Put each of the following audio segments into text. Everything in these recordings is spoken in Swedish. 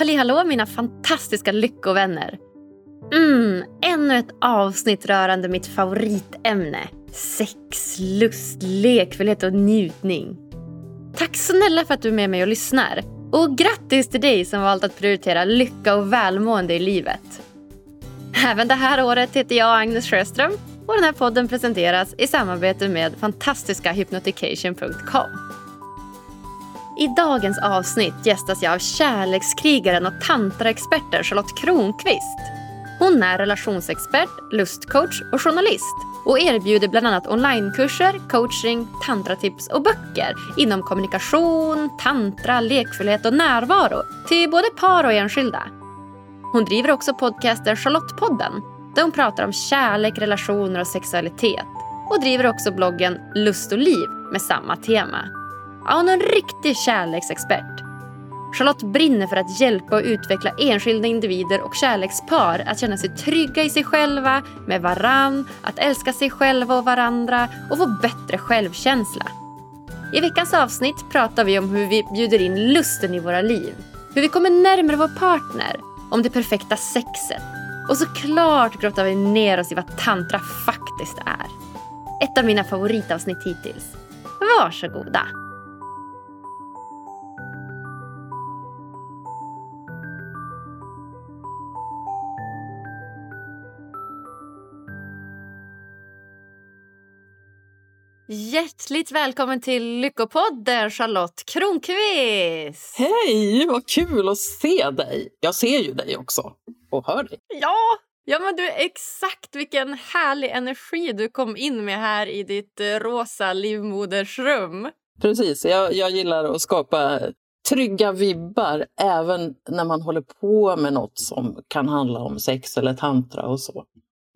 Halli hallå mina fantastiska lyckovänner! Mm, ännu ett avsnitt rörande mitt favoritämne. Sex, lust, lekfullhet och njutning. Tack snälla för att du är med mig och lyssnar. Och grattis till dig som valt att prioritera lycka och välmående i livet. Även det här året heter jag Agnes Sjöström och den här podden presenteras i samarbete med fantastiska hypnotication.com. I dagens avsnitt gästas jag av kärlekskrigaren och tantraexperten Charlotte Kronqvist. Hon är relationsexpert, lustcoach och journalist och erbjuder bland annat onlinekurser, coaching, tantratips och böcker inom kommunikation, tantra, lekfullhet och närvaro till både par och enskilda. Hon driver också podcasten Charlottepodden där hon pratar om kärlek, relationer och sexualitet och driver också bloggen Lust och liv med samma tema. Ja, hon är en riktig kärleksexpert. Charlotte brinner för att hjälpa och utveckla enskilda individer och kärlekspar att känna sig trygga i sig själva, med varann, att älska sig själva och varandra och få bättre självkänsla. I veckans avsnitt pratar vi om hur vi bjuder in lusten i våra liv, hur vi kommer närmare vår partner, om det perfekta sexet och såklart grottar vi ner oss i vad tantra faktiskt är. Ett av mina favoritavsnitt hittills. Varsågoda! Hjärtligt välkommen till Lyckopodden, Charlotte Kronqvist! Hej, vad kul att se dig! Jag ser ju dig också och hör dig. Ja, ja men du, exakt vilken härlig energi du kom in med här i ditt eh, rosa livmodersrum. Precis, jag, jag gillar att skapa trygga vibbar även när man håller på med något som kan handla om sex eller tantra och så.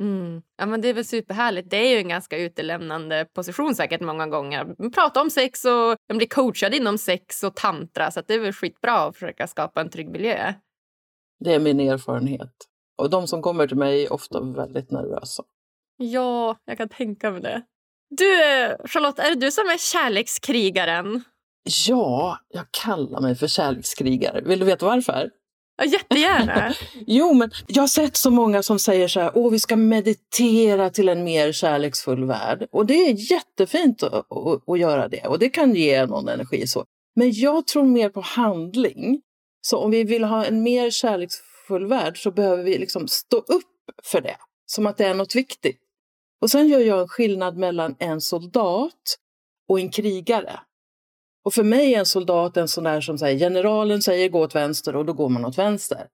Mm. Ja, men det är väl superhärligt. Det är ju en ganska utelämnande position säkert många gånger. Prata om sex och bli coachad inom sex och tantra så det är väl skitbra att försöka skapa en trygg miljö. Det är min erfarenhet. Och de som kommer till mig är ofta väldigt nervösa. Ja, jag kan tänka mig det. Du, Charlotte, är det du som är kärlekskrigaren? Ja, jag kallar mig för kärlekskrigare. Vill du veta varför? Ja, jättegärna. jo, men jag har sett så många som säger så här, åh vi ska meditera till en mer kärleksfull värld. Och det är jättefint att, att, att göra det och det kan ge någon energi. så. Men jag tror mer på handling. Så om vi vill ha en mer kärleksfull värld så behöver vi liksom stå upp för det, som att det är något viktigt. Och sen gör jag en skillnad mellan en soldat och en krigare. Och för mig är en soldat en sån där som säger generalen säger gå åt vänster och då går man åt vänster.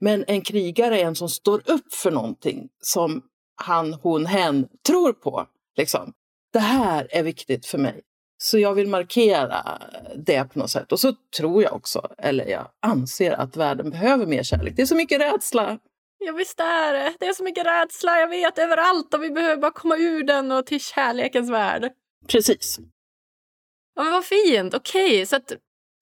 Men en krigare är en som står upp för någonting som han, hon, hen tror på. Liksom. Det här är viktigt för mig. Så jag vill markera det på något sätt. Och så tror jag också, eller jag anser att världen behöver mer kärlek. Det är så mycket rädsla. Ja visst är det. Det är så mycket rädsla, jag vet, överallt och vi behöver bara komma ur den och till kärlekens värld. Precis. Ja, men vad fint. Okej, okay. så att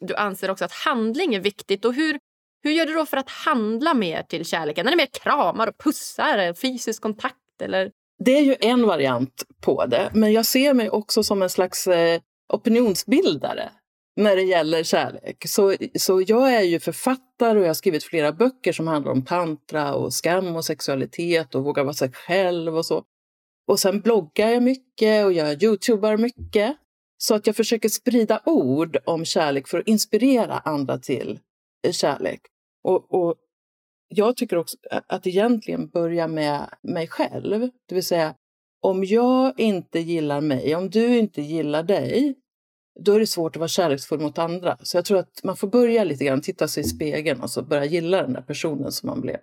du anser också att handling är viktigt. Och hur, hur gör du då för att handla mer till kärleken? Är det mer kramar och pussar, eh, fysisk kontakt? Eller? Det är ju en variant på det, men jag ser mig också som en slags eh, opinionsbildare när det gäller kärlek. Så, så jag är ju författare och jag har skrivit flera böcker som handlar om tantra och skam och sexualitet och våga vara sig själv och så. Och sen bloggar jag mycket och jag youtubar mycket. Så att jag försöker sprida ord om kärlek för att inspirera andra till eh, kärlek. Och, och jag tycker också att egentligen börja med mig själv. Det vill säga, om jag inte gillar mig, om du inte gillar dig, då är det svårt att vara kärleksfull mot andra. Så jag tror att man får börja lite grann, titta sig i spegeln och så börja gilla den där personen som man blev.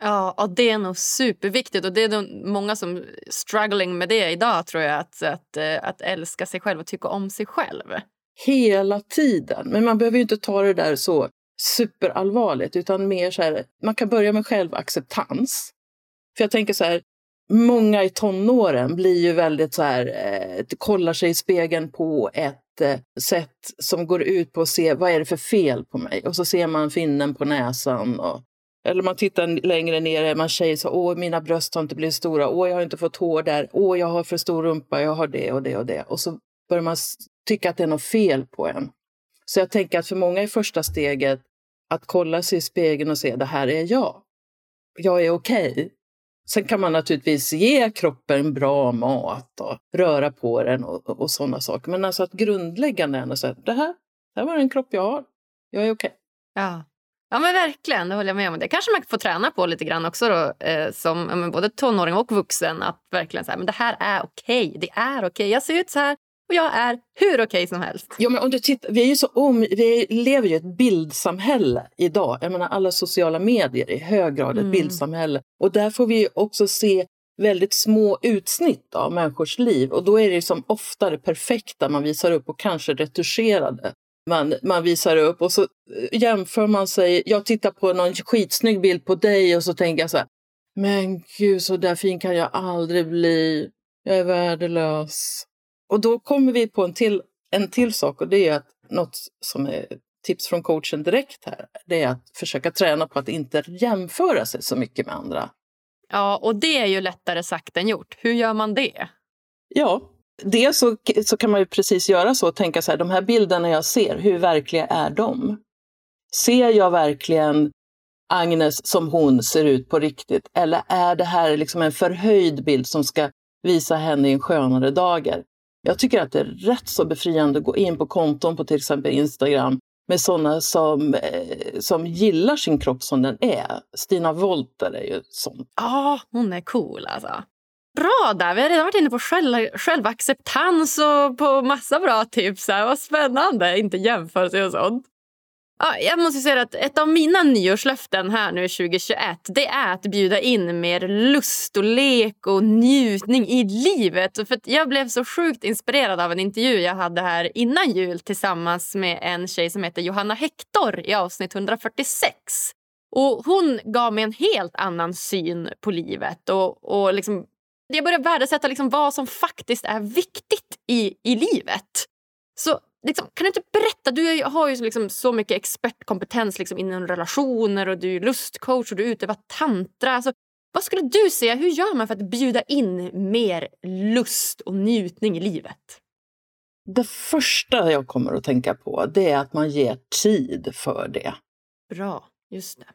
Ja, och det är nog superviktigt. Och det är nog många som struggling med det idag, tror jag. Att, att, eh, att älska sig själv och tycka om sig själv. Hela tiden. Men man behöver ju inte ta det där så superallvarligt, utan mer så här, man kan börja med självacceptans. För jag tänker så här, många i tonåren blir ju väldigt så här, eh, kollar sig i spegeln på ett eh, sätt som går ut på att se vad är det för fel på mig? Och så ser man finnen på näsan och eller man tittar längre ner, är man tjej så åh mina bröst har inte blivit stora, åh jag har inte fått hår där, åh jag har för stor rumpa, jag har det och det och det. Och så börjar man tycka att det är något fel på en. Så jag tänker att för många är första steget att kolla sig i spegeln och se det här är jag. Jag är okej. Okay. Sen kan man naturligtvis ge kroppen bra mat och röra på den och, och sådana saker. Men alltså att grundläggande är att säga det här, det här var den kropp jag har. Jag är okej. Okay. Ja. Ja men verkligen, det håller jag med om. Det kanske man får träna på lite grann också då, eh, som ja, både tonåring och vuxen. Att verkligen säga, men det här är okej. Det är okej. Jag ser ut så här och jag är hur okej som helst. Ja, men om du tittar, vi, är ju så om, vi lever ju i ett bildsamhälle idag. Jag menar, alla sociala medier är i hög grad ett mm. bildsamhälle. Och där får vi också se väldigt små utsnitt av människors liv. Och då är det som ofta det perfekta man visar upp och kanske retuscherade. Man, man visar upp och så eh, jämför man sig. Jag tittar på någon skitsnygg bild på dig och så tänker jag så här. Men gud, så där fin kan jag aldrig bli. Jag är värdelös. Och då kommer vi på en till, en till sak och det är att något som är tips från coachen direkt här, det är att försöka träna på att inte jämföra sig så mycket med andra. Ja, och det är ju lättare sagt än gjort. Hur gör man det? Ja, dels så, så kan man ju precis göra så och tänka så här, de här bilderna jag ser, hur verkliga är de? Ser jag verkligen Agnes som hon ser ut på riktigt? Eller är det här liksom en förhöjd bild som ska visa henne i en skönare dager? Jag tycker att det är rätt så befriande att gå in på konton på till exempel Instagram med sådana som, eh, som gillar sin kropp som den är. Stina Wolter är ju sån. Ja, ah, hon är cool alltså. Bra där! Vi har redan varit inne på själv, självacceptans och på massa bra tips. Här. Vad spännande! Inte jämförelse och sånt. Ja, jag måste säga att ett av mina nyårslöften här nu 2021 det är att bjuda in mer lust och lek och njutning i livet. För Jag blev så sjukt inspirerad av en intervju jag hade här innan jul tillsammans med en tjej som heter Johanna Hector i avsnitt 146. Och Hon gav mig en helt annan syn på livet. Och, och liksom, jag började värdesätta liksom vad som faktiskt är viktigt i, i livet. Så liksom, kan du inte berätta? Du har ju liksom så mycket expertkompetens liksom inom relationer och du är lustcoach och du utövar tantra. Alltså, vad skulle du säga? Hur gör man för att bjuda in mer lust och njutning i livet? Det första jag kommer att tänka på det är att man ger tid för det. Bra, just det.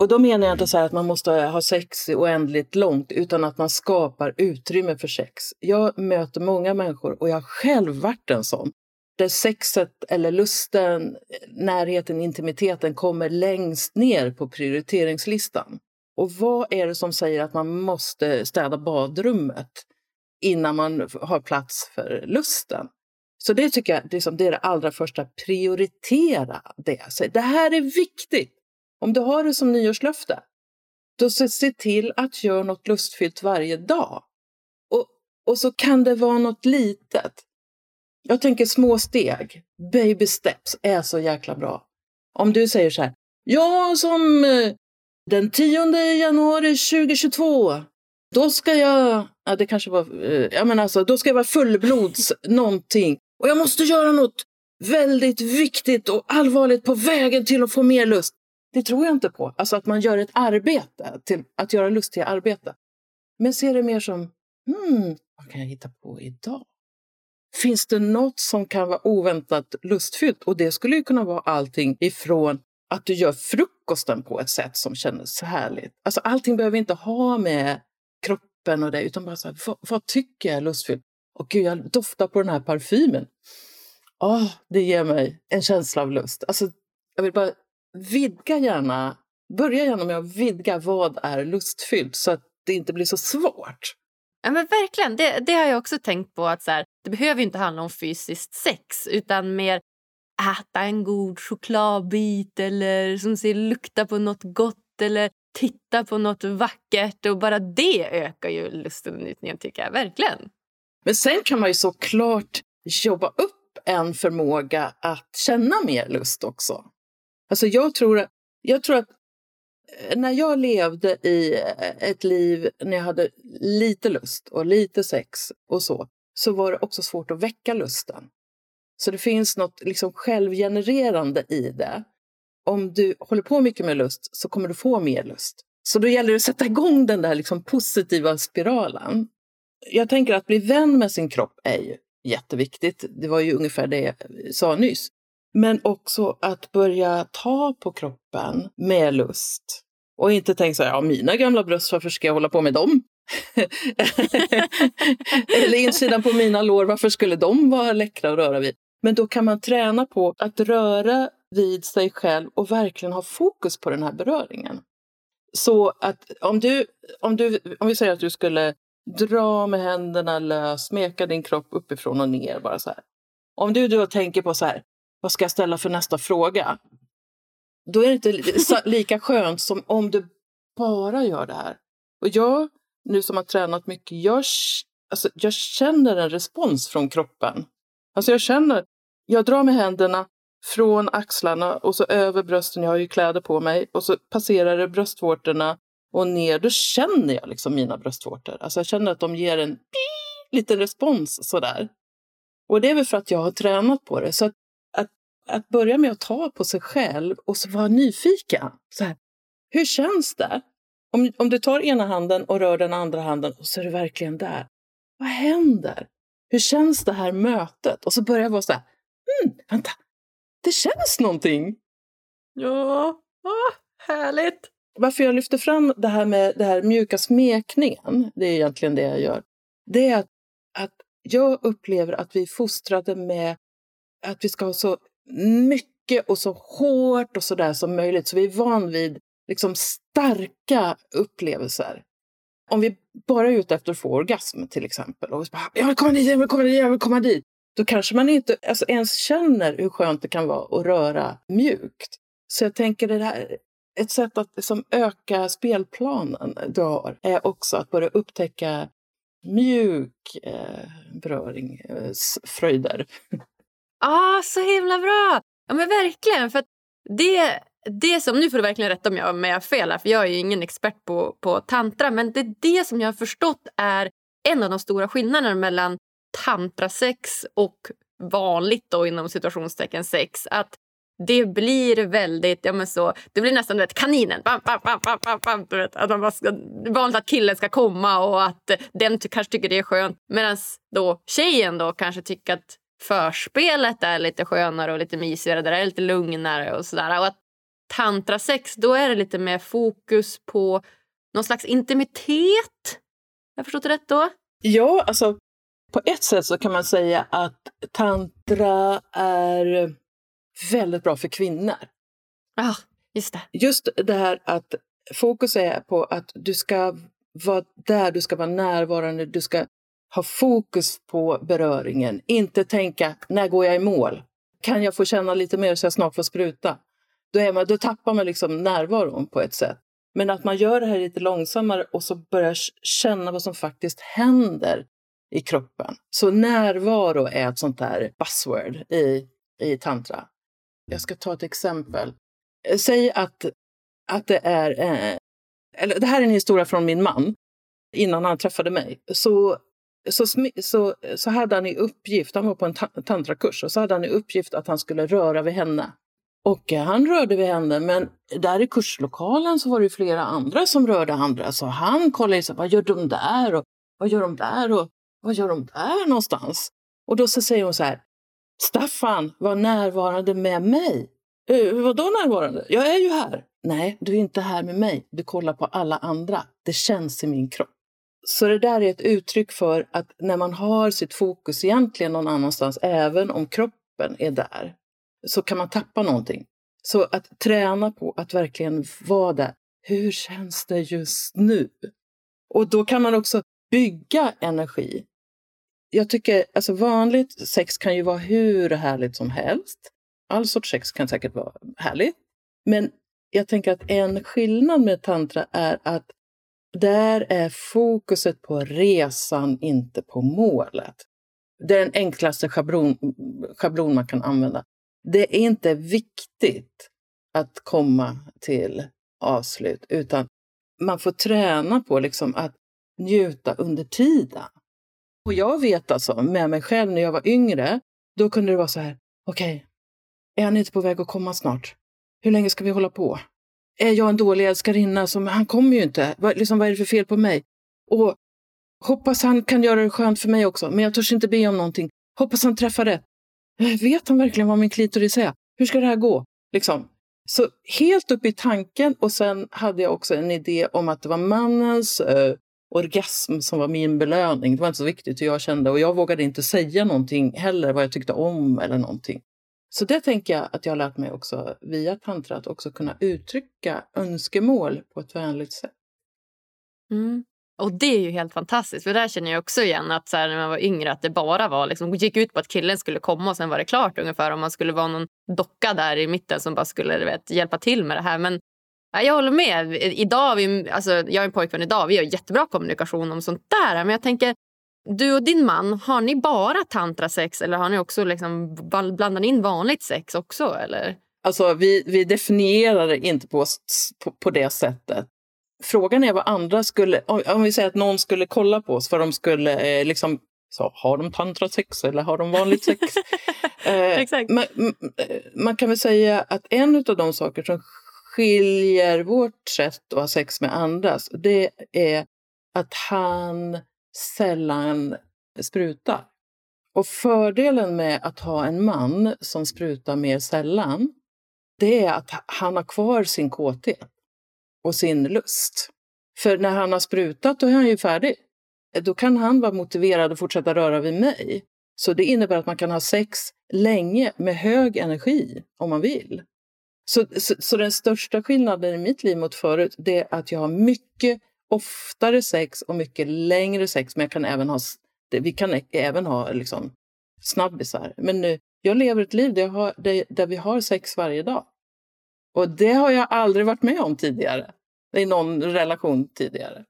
Och då menar jag inte så att man måste ha sex oändligt långt, utan att man skapar utrymme för sex. Jag möter många människor, och jag har själv varit en sån, där sexet eller lusten, närheten, intimiteten kommer längst ner på prioriteringslistan. Och vad är det som säger att man måste städa badrummet innan man har plats för lusten? Så det tycker jag liksom, det är det allra första, prioritera det. Så det här är viktigt. Om du har det som nyårslöfte, då se till att göra något lustfyllt varje dag. Och, och så kan det vara något litet. Jag tänker små steg, baby steps, är så jäkla bra. Om du säger så här, ja som eh, den 10 januari 2022, då ska jag, ja det kanske var, eh, ja men alltså, då ska jag vara fullblods någonting. Och jag måste göra något väldigt viktigt och allvarligt på vägen till att få mer lust. Det tror jag inte på. Alltså att man gör ett arbete, till att göra lust till arbete. Men se det mer som, hmm, vad kan jag hitta på idag? Finns det något som kan vara oväntat lustfyllt? Och det skulle ju kunna vara allting ifrån att du gör frukosten på ett sätt som känns härligt. Alltså allting behöver inte ha med kroppen och det, utan bara så här, vad, vad, tycker jag är lustfyllt? Och gud, jag doftar på den här parfymen. Oh, det ger mig en känsla av lust. Alltså, jag vill bara vidga gärna, börja gärna med att vidga vad är lustfyllt så att det inte blir så svårt. Ja, men verkligen. Det, det har jag också tänkt på. att så här, Det behöver inte handla om fysiskt sex utan mer äta en god chokladbit eller som ser, lukta på något gott eller titta på något vackert. Och Bara det ökar ju lusten och njutningen, tycker jag. Verkligen. Men sen kan man ju såklart jobba upp en förmåga att känna mer lust också. Alltså jag tror, jag tror att eh, när jag levde i eh, ett liv när jag hade lite lust och lite sex och så, så var det också svårt att väcka lusten. Så det finns något liksom självgenererande i det. Om du håller på mycket med lust så kommer du få mer lust. Så då gäller det att sätta igång den där liksom positiva spiralen. Jag tänker att bli vän med sin kropp är ju jätteviktigt. Det var ju ungefär det jag sa nyss. Men också att börja ta på kroppen med lust. Och inte tänka så här, ja mina gamla bröst, varför ska jag hålla på med dem? Eller insidan på mina lår, varför skulle de vara läckra att röra vid? Men då kan man träna på att röra vid sig själv och verkligen ha fokus på den här beröringen. Så att om du, om du, om vi säger att du skulle dra med händerna lös, smeka din kropp uppifrån och ner bara så här. Om du då tänker på så här, vad ska jag ställa för nästa fråga? Då är det inte lika skönt som om du bara gör det här. Och jag, nu som har tränat mycket, jag, alltså, jag känner en respons från kroppen. Alltså jag känner, jag drar med händerna från axlarna och så över brösten, jag har ju kläder på mig, och så passerar det bröstvårtorna och ner. Då känner jag liksom mina bröstvårtor. Alltså jag känner att de ger en liten respons sådär. Och det är väl för att jag har tränat på det. Så att, börja med att ta på sig själv och så vara nyfiken. Så här, hur känns det? Om, om du tar ena handen och rör den andra handen och så är du verkligen där. Vad händer? Hur känns det här mötet? Och så börjar jag vara så här, mm, vänta, det känns någonting. Ja, ah, härligt. Varför jag lyfter fram det här med det här mjuka smekningen, det är egentligen det jag gör, det är att, att jag upplever att vi är fostrade med att vi ska ha så mycket och så hårt och så där som möjligt. Så vi är van vid liksom starka upplevelser. Om vi bara är ute efter att få orgasm till exempel och vi bara, jag vill komma dit, jag vill komma dit, jag vill komma dit. Då kanske man inte alltså, ens känner hur skönt det kan vara att röra mjukt. Så jag tänker det här, ett sätt att liksom, öka spelplanen du har är också att börja upptäcka mjuk eh, beröring, eh, fröjder. Ah, så himla bra! Ja men verkligen. För det, det som, nu får du verkligen rätta mig om jag har fel här, för jag är ju ingen expert på, på tantra. Men det, det som jag har förstått är en av de stora skillnaderna mellan tantrasex och vanligt då inom situationstecken sex. Att det blir väldigt, ja men så, det blir nästan vet, kaninen. Bam, bam, bam, bam, bam, bam, du vet, att man ska, vanligt att killen ska komma och att den kanske tycker det är skönt. Medan då tjejen då kanske tycker att förspelet är lite skönare och lite mysigare. Det är lite lugnare och sådär. Och att tantrasex, då är det lite mer fokus på någon slags intimitet. Jag förstått det rätt då? Ja, alltså på ett sätt så kan man säga att tantra är väldigt bra för kvinnor. Ja, ah, just det. Just det här att fokus är på att du ska vara där, du ska vara närvarande, du ska ha fokus på beröringen. Inte tänka, när går jag i mål? Kan jag få känna lite mer så jag snart får spruta? Då, är man, då tappar man liksom närvaron på ett sätt. Men att man gör det här lite långsammare och så börjar känna vad som faktiskt händer i kroppen. Så närvaro är ett sånt där buzzword i, i tantra. Jag ska ta ett exempel. Säg att, att det är... Eh, eller det här är en historia från min man. Innan han träffade mig så, så, så, så hade han i uppgift, han var på en tantrakurs, och så hade han i uppgift att han skulle röra vid henne. Och eh, han rörde vid henne, men där i kurslokalen så var det flera andra som rörde andra. Så han kollade, sig, vad gör de där? Och vad gör de där? Och vad gör de där någonstans? Och då så säger hon så här, Staffan var närvarande med mig. Uh, vadå närvarande? Jag är ju här. Nej, du är inte här med mig. Du kollar på alla andra. Det känns i min kropp. Så det där är ett uttryck för att när man har sitt fokus egentligen någon annanstans, även om kroppen är där, så kan man tappa någonting. Så att träna på att verkligen vara där. Hur känns det just nu? Och då kan man också bygga energi jag tycker, alltså vanligt sex kan ju vara hur härligt som helst. All sorts sex kan säkert vara härligt. Men jag tänker att en skillnad med tantra är att där är fokuset på resan, inte på målet. Det är den enklaste schablon, schablon man kan använda. Det är inte viktigt att komma till avslut, utan man får träna på liksom att njuta under tiden. Och jag vet alltså med mig själv när jag var yngre, då kunde det vara så här, okej, okay, är han inte på väg att komma snart? Hur länge ska vi hålla på? Är jag en dålig älskarinna? Som, han kommer ju inte. Vad, liksom, vad är det för fel på mig? Och hoppas han kan göra det skönt för mig också, men jag törs inte be om någonting. Hoppas han träffar rätt. Eh, vet han verkligen vad min klitoris är? Hur ska det här gå? Liksom. Så helt upp i tanken och sen hade jag också en idé om att det var mannens eh, orgasm som var min belöning. Det var inte så viktigt hur jag kände och jag vågade inte säga någonting heller vad jag tyckte om eller någonting. Så det tänker jag att jag har lärt mig också via tantra, att också kunna uttrycka önskemål på ett vänligt sätt. Mm. Och det är ju helt fantastiskt. För där känner jag också igen att så här, när man var yngre att det bara var liksom, gick ut på att killen skulle komma och sen var det klart ungefär. Om man skulle vara någon docka där i mitten som bara skulle vet, hjälpa till med det här. Men ja, jag håller med. Idag, vi, alltså, jag är en pojkvän idag. Vi har jättebra kommunikation om sånt där. Men jag tänker, du och din man, har ni bara tantrasex eller har ni också liksom blandat in vanligt sex också? Eller? Alltså, vi, vi definierar det inte på, på, på det sättet. Frågan är vad andra skulle... Om vi säger att någon skulle kolla på oss, för de skulle eh, liksom... Så, har de tantrasex eller har de vanligt sex? eh, man, eh, man, kan väl säga att en av de saker som skiljer vårt sätt att ha sex med andras, det är att han sällan sprutar. Och fördelen med att ha en man som sprutar mer sällan, det är att han har kvar sin kåthet och sin lust. För när han har sprutat, då är han ju färdig. Eh, då kan han vara motiverad att fortsätta röra vid mig. Så det innebär att man kan ha sex länge med hög energi om man vill. Så, så, så, den största skillnaden i mitt liv mot förut det är att jag har mycket oftare sex och mycket längre sex. Men jag kan även ha, vi kan även ha liksom snabbisar. Men nu, jag lever ett liv där, jag har, där, där vi har sex varje dag. Och det har jag aldrig varit med om tidigare. I någon relation tidigare.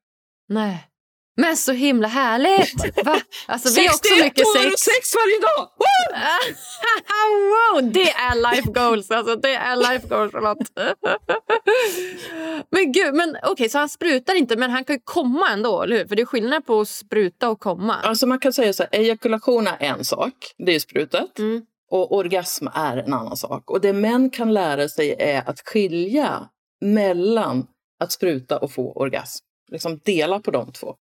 Nej. Men så himla härligt! Va? Alltså, vi har också mycket sex. år sex varje dag! wow, det är life goals! Alltså, det är life goals, Charlotte. men gud, men okej, okay, så han sprutar inte, men han kan komma ändå, eller hur? För det är skillnad på att spruta och komma. Alltså man kan säga så här, ejakulation är en sak, det är sprutet. Mm. Och orgasm är en annan sak. Och det män kan lära sig är att skilja mellan att spruta och få orgasm. Liksom dela på de två.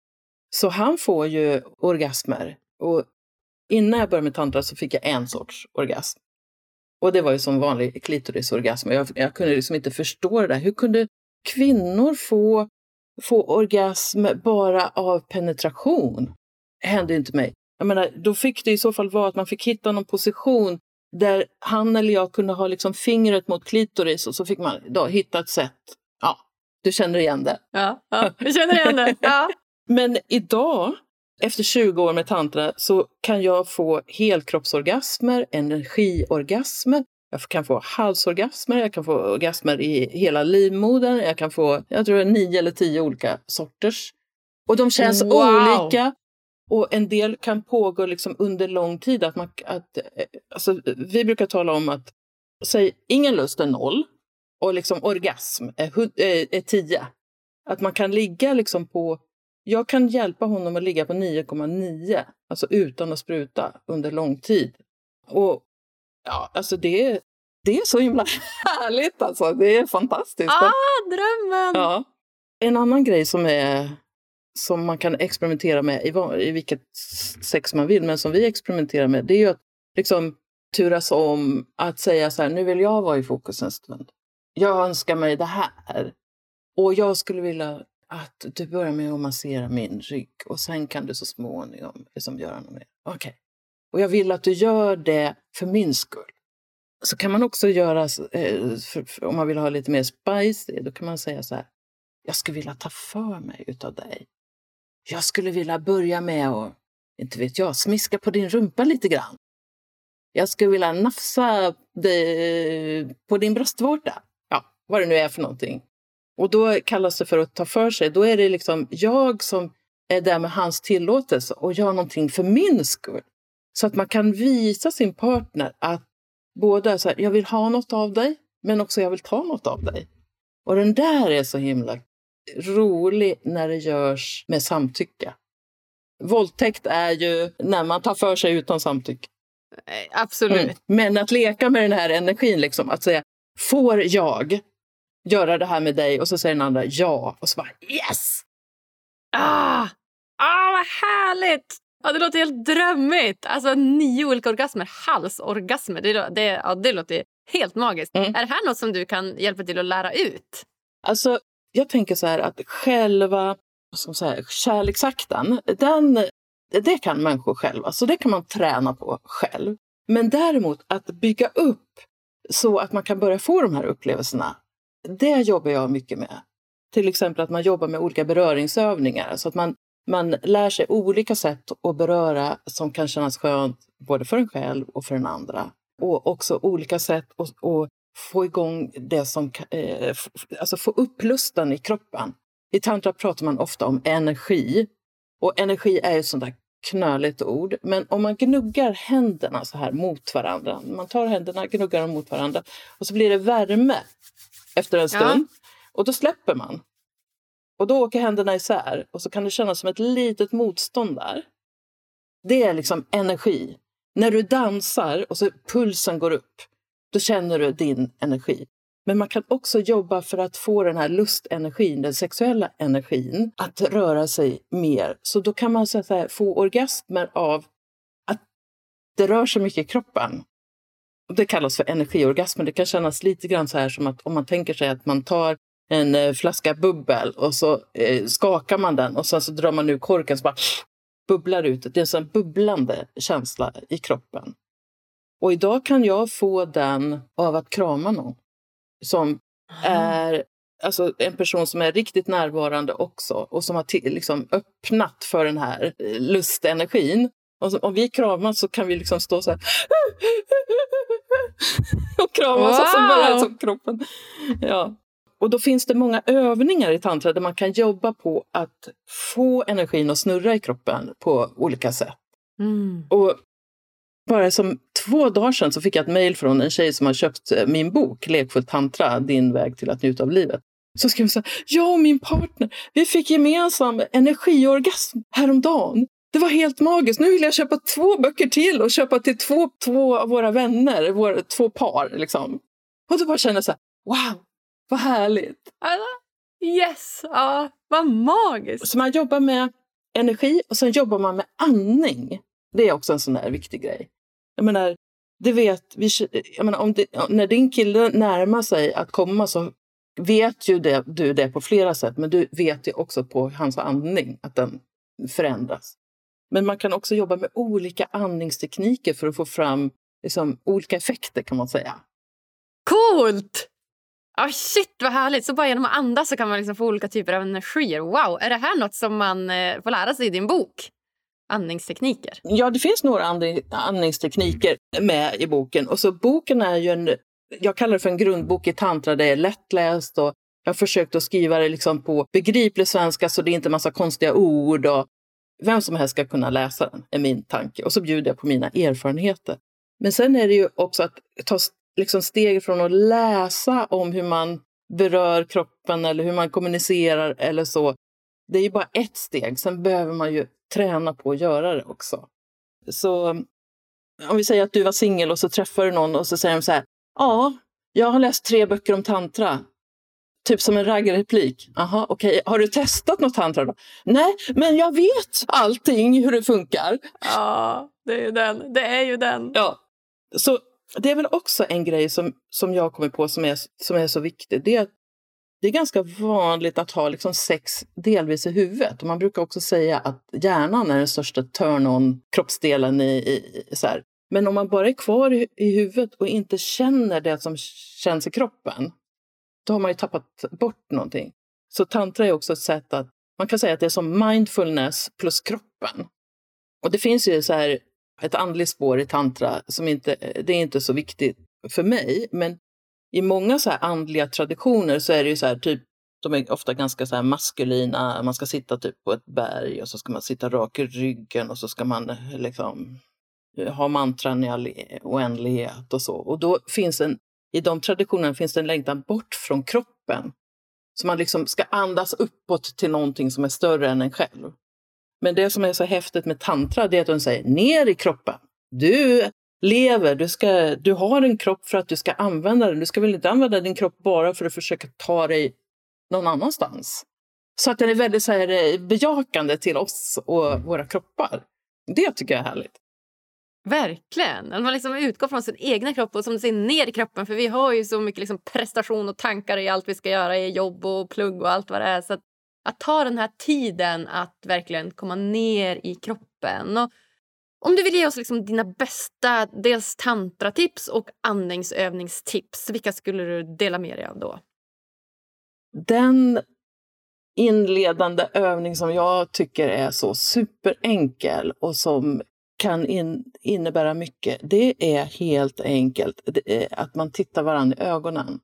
Så han får ju orgasmer. Och innan jag började med tantra så fick jag en sorts orgasm. Och det var ju som vanlig klitorisorgasm. Jag, jag kunde liksom inte förstå det där. Hur kunde kvinnor få, få orgasm bara av penetration? Det hände inte mig. Jag menar, då fick det i så fall vara att man fick hitta någon position där han eller jag kunde ha liksom fingret mot klitoris och så fick man då hitta ett sätt. Ja, du känner igen det? Ja, ja jag känner igen det. Ja. Men idag, efter 20 år med tantra, så kan jag få helkroppsorgasmer, energiorgasmer, jag kan få halsorgasmer, jag kan få orgasmer i hela livmodern, jag kan få, jag tror nio eller tio olika sorters. Och de känns wow. olika. Och en del kan pågå liksom under lång tid. Att man, att, eh, alltså, vi brukar tala om att säg, ingen lust är noll och liksom orgasm är, är, är tio. Att man kan ligga liksom på... Jag kan hjälpa honom att ligga på 9,9, alltså utan att spruta under lång tid. Och ja, alltså det, det är så himla härligt alltså. Det är fantastiskt. Ah, drömmen! Ja. En annan grej som är som man kan experimentera med i, i vilket sex man vill, men som vi experimenterar med, det är ju att liksom turas om att säga så här, nu vill jag vara i fokus en stund. Jag önskar mig det här. Och jag skulle vilja att du börjar med att massera min rygg och sen kan du så småningom liksom göra något mer. Okej. Okay. Och jag vill att du gör det för min skull. Så kan man också göra, eh, för, för, om man vill ha lite mer spicy, då kan man säga så här. Jag skulle vilja ta för mig utav dig. Jag skulle vilja börja med att, inte vet jag, smiska på din rumpa lite grann. Jag skulle vilja nafsa eh, på din bröstvårta. Ja, vad det nu är för någonting. Och då kallas det för att ta för sig. Då är det liksom jag som är där med hans tillåtelse och gör någonting för min skull. Så att man kan visa sin partner att både så här, jag vill ha något av dig, men också jag vill ta något av dig. Och den där är så himla rolig när det görs med samtycke. Våldtäkt är ju när man tar för sig utan samtycke. Eh, absolut. Mm. Men att leka med den här energin, liksom, att säga får jag göra det här med dig? Och så säger den andra ja. Och så bara yes! Ah, ah vad härligt! Ja, det låter helt drömmigt. Alltså nio olika orgasmer. Halsorgasmer. Det, det, ja, det låter Helt magiskt. Mm. Är det här något som du kan hjälpa till att lära ut? Alltså, jag tänker så här att själva ska man säga, kärleksakten, den, det kan människor själva. Så det kan man träna på själv. Men däremot att bygga upp så att man kan börja få de här upplevelserna, det jobbar jag mycket med. Till exempel att man jobbar med olika beröringsövningar. Så att man, man lär sig olika sätt att beröra som kan kännas skönt både för en själv och för den andra. Och också olika sätt att, att få igång det som... Eh, alltså få upp lusten i kroppen. I tantra pratar man ofta om energi. Och energi är ett sånt där knöligt ord. Men om man gnuggar händerna så här mot varandra. Man tar händerna, gnuggar dem mot varandra och så blir det värme efter en stund. Och då släpper man. Och då åker händerna isär och så kan det kännas som ett litet motstånd där. Det är liksom energi. När du dansar och så pulsen går upp, då känner du din energi. Men man kan också jobba för att få den här lustenergin, den sexuella energin, att röra sig mer. Så då kan man så att säga, få orgasmer av att det rör sig mycket i kroppen. Det kallas för energiorgasmer. Det kan kännas lite grann så här som att om man tänker sig att man tar en eh, flaska bubbel och så eh, skakar man den och sen så drar man ur korken så bara bubblar ut. Det är en sån bubblande känsla i kroppen. Och idag kan jag få den av att krama någon som är alltså, en person som är riktigt närvarande också och som har till, liksom, öppnat för den här eh, lustenergin. Och så, om vi kramas så kan vi liksom stå så här och kramas och så bara Wow! så kroppen. Ja. Och då finns det många övningar i tantra där man kan jobba på att få energin att snurra i kroppen på olika sätt. Mm. Och bara som två dagar sedan så fick jag ett mejl från en tjej som har köpt eh, min bok Lekfull tantra, din väg till att njuta av livet. Så skrev hon så här, jag och min partner, vi fick gemensam energiorgasm häromdagen. Det var helt magiskt. Nu vill jag köpa två böcker till och köpa till två, två av våra vänner, våra, två par. Liksom. Och då bara kände jag så här, wow, vad härligt. Alltså, yes! Ja, vad magiskt! Så man jobbar med energi och sen jobbar man med andning. Det är också en sån där viktig grej. Jag menar, det vet vi, jag menar, om det, när din kille närmar sig att komma så vet ju det, du det på flera sätt, men du vet ju också på hans andning att den förändras. Men man kan också jobba med olika andningstekniker för att få fram liksom, olika effekter kan man säga. Coolt! Ah, shit, vad härligt! Så bara genom att andas så kan man liksom få olika typer av energier. Wow! Är det här något som man eh, får lära sig i din bok? Andningstekniker? Ja, det finns några andning, andningstekniker med i boken. Och så boken är ju en, jag kallar det för en grundbok i tantra. Det är lättläst och jag har försökt att skriva det liksom på begriplig svenska så det är inte massa konstiga ord. Och vem som helst ska kunna läsa den, är min tanke. Och så bjuder jag på mina erfarenheter. Men sen är det ju också att ta liksom steg från att läsa om hur man berör kroppen eller hur man kommunicerar eller så. Det är ju bara ett steg. Sen behöver man ju träna på att göra det också. Så om vi säger att du var singel och så träffar du någon och så säger de så här. Ja, jag har läst tre böcker om tantra. Typ som en raggarreplik. Jaha, okej. Har du testat något tantra då? Nej, men jag vet allting hur det funkar. Ja, det är ju den. Det är ju den. Ja, så det är väl också en grej som, som jag kommer på som är, som är så viktig. Det är det är ganska vanligt att ha liksom sex delvis i huvudet. Och man brukar också säga att hjärnan är den största turn-on-kroppsdelen. I, i, så här. Men om man bara är kvar i, i huvudet och inte känner det som känns i kroppen, då har man ju tappat bort någonting. Så tantra är också ett sätt att, man kan säga att det är som mindfulness plus kroppen. Och det finns ju så här ett andligt spår i tantra som inte, det är inte så viktigt för mig, men i många så här andliga traditioner så är det ju så här typ, de är ofta ganska så här maskulina, man ska sitta typ på ett berg och så ska man sitta rak i ryggen och så ska man eh, liksom eh, ha mantran i all e-, oändlighet och så. Och då finns en, i de traditionerna finns det en längtan bort från kroppen. Så man liksom ska andas uppåt till någonting som är större än en själv. Men det som är så häftigt med tantra det är att de säger ner i kroppen. Du lever, du, ska, du har en kropp för att du ska använda den. Du ska väl inte använda din kropp bara för att försöka ta dig någon annanstans. Så att den är väldigt så här, eh, bejakande till oss och våra kroppar. Det tycker jag är härligt. Verkligen. Att man liksom utgår från sin egna kropp och som ser ner i kroppen. För vi har ju så mycket liksom prestation och tankar i allt vi ska göra i jobb och plugg och allt vad det är. Så att, att ta den här tiden att verkligen komma ner i kroppen. Och om du vill ge oss liksom dina bästa dels tantratips och andningsövningstips, vilka skulle du dela med dig av då? Den inledande övning som jag tycker är så superenkel och som kan in, innebära mycket, det är helt enkelt är att man tittar varandra i ögonen.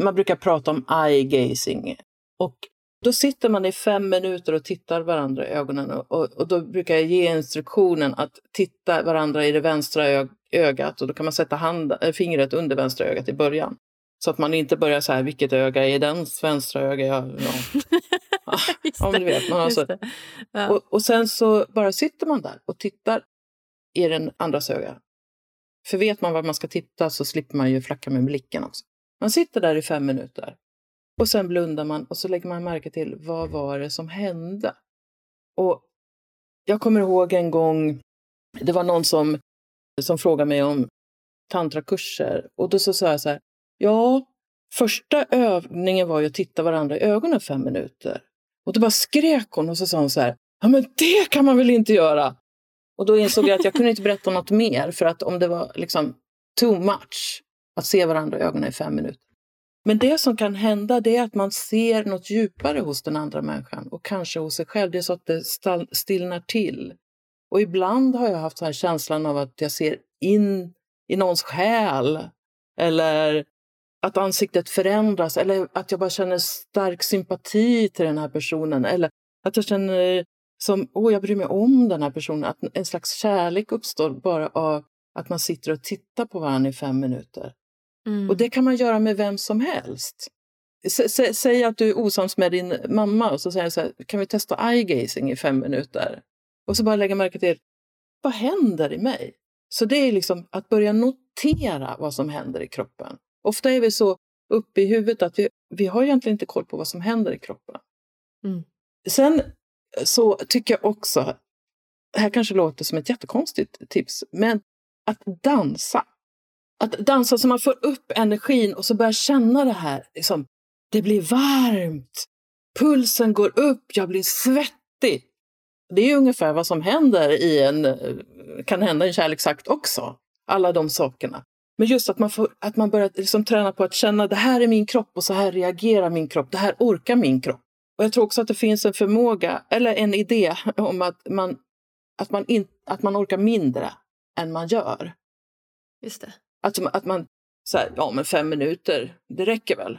Man brukar prata om eye gazing. Och då sitter man i fem minuter och tittar varandra i ögonen och, och då brukar jag ge instruktionen att titta varandra i det vänstra ögat och då kan man sätta hand, äh, fingret under vänstra ögat i början. Så att man inte börjar så här, vilket öga är dens vänstra öga? Ja, ja. ja, du vet, man alltså. Ja. Och, och sen så bara sitter man där och tittar i den andras öga. För vet man var man ska titta så slipper man ju flacka med blicken också. Man sitter där i fem minuter och sen blundar man och så lägger man märke till vad var det som hände. Och jag kommer ihåg en gång, det var någon som, som frågade mig om tantrakurser och då så sa jag så här, ja, första övningen var ju att titta varandra i ögonen fem minuter. Och då bara skrek hon och så sa hon så här, ja men det kan man väl inte göra? Och då insåg jag att jag kunde inte berätta något mer för att om det var liksom too much att se varandra i ögonen i fem minuter. Men det som kan hända det är att man ser något djupare hos den andra människan och kanske hos sig själv. Det är så att det stillnar till. Och ibland har jag haft så här känslan av att jag ser in i någons själ eller att ansiktet förändras eller att jag bara känner stark sympati till den här personen eller att jag känner som, åh, jag bryr mig om den här personen. Att en slags kärlek uppstår bara av att man sitter och tittar på varandra i fem minuter. Mm. Och det kan man göra med vem som helst. S säg att du är osams med din mamma och så säger jag så här, kan vi testa eye gazing i fem minuter? Och så bara lägga märke till, vad händer i mig? Så det är liksom att börja notera vad som händer i kroppen. Ofta är vi så uppe i huvudet att vi, vi har egentligen inte koll på vad som händer i kroppen. Mm. Sen så tycker jag också, det här kanske låter som ett jättekonstigt tips, men att dansa. Att dansa så man får upp energin och så börjar känna det här. Liksom, det blir varmt, pulsen går upp, jag blir svettig. Det är ungefär vad som händer i en, kan hända i en kärleksakt också. Alla de sakerna. Men just att man, får, att man börjar liksom träna på att känna det här är min kropp och så här reagerar min kropp. Det här orkar min kropp. Och jag tror också att det finns en förmåga, eller en idé om att man, att man, in, att man orkar mindre än man gör. Just det. Att, att man, så här, ja men fem minuter, det räcker väl.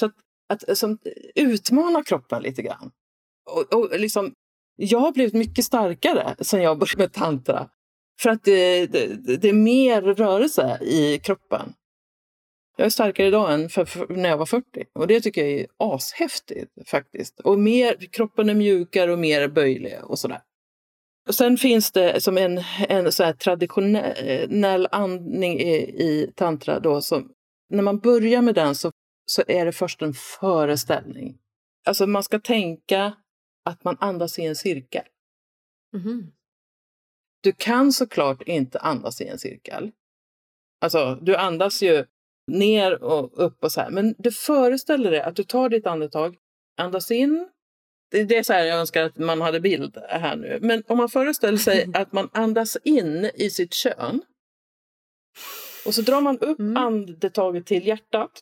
Så att, att som, utmana kroppen lite grann. Och, och liksom, jag har blivit mycket starkare sen jag började med tantra. För att det, det, det är mer rörelse i kroppen. Jag är starkare idag än för, för, när jag var 40 och det tycker jag är ashäftigt faktiskt. Och mer, kroppen är mjukare och mer böjlig och sådär. Och sen finns det som en, en så traditionell andning i, i tantra då som när man börjar med den så, så är det först en föreställning. Alltså man ska tänka att man andas i en cirkel. Mm. Du kan såklart inte andas i en cirkel. Alltså, du andas ju ner och upp och så här. Men du föreställer dig att du tar ditt andetag, andas in. Det är så här jag önskar att man hade bild här nu. Men om man föreställer sig att man andas in i sitt kön. Och så drar man upp mm. andetaget till hjärtat.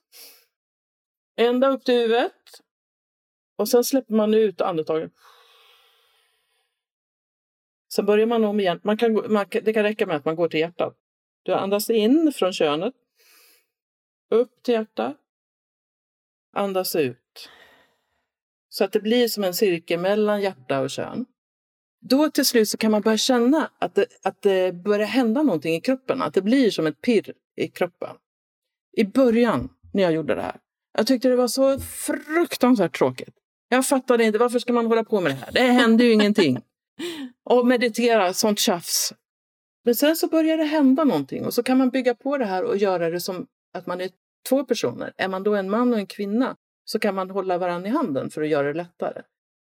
Ända upp till huvudet. Och sen släpper man ut andetaget. Sen börjar man om igen. Man kan, man, det kan räcka med att man går till hjärtat. Du andas in från könet. Upp till hjärtat. Andas ut. Så att det blir som en cirkel mellan hjärta och kön. Då till slut så kan man börja känna att det, att det börjar hända någonting i kroppen. Att det blir som ett pirr i kroppen. I början när jag gjorde det här. Jag tyckte det var så fruktansvärt tråkigt. Jag fattade inte, varför ska man hålla på med det här? Det händer ju ingenting. Och meditera, sånt tjafs. Men sen så börjar det hända någonting och så kan man bygga på det här och göra det som att man är två personer. Är man då en man och en kvinna så kan man hålla varandra i handen för att göra det lättare.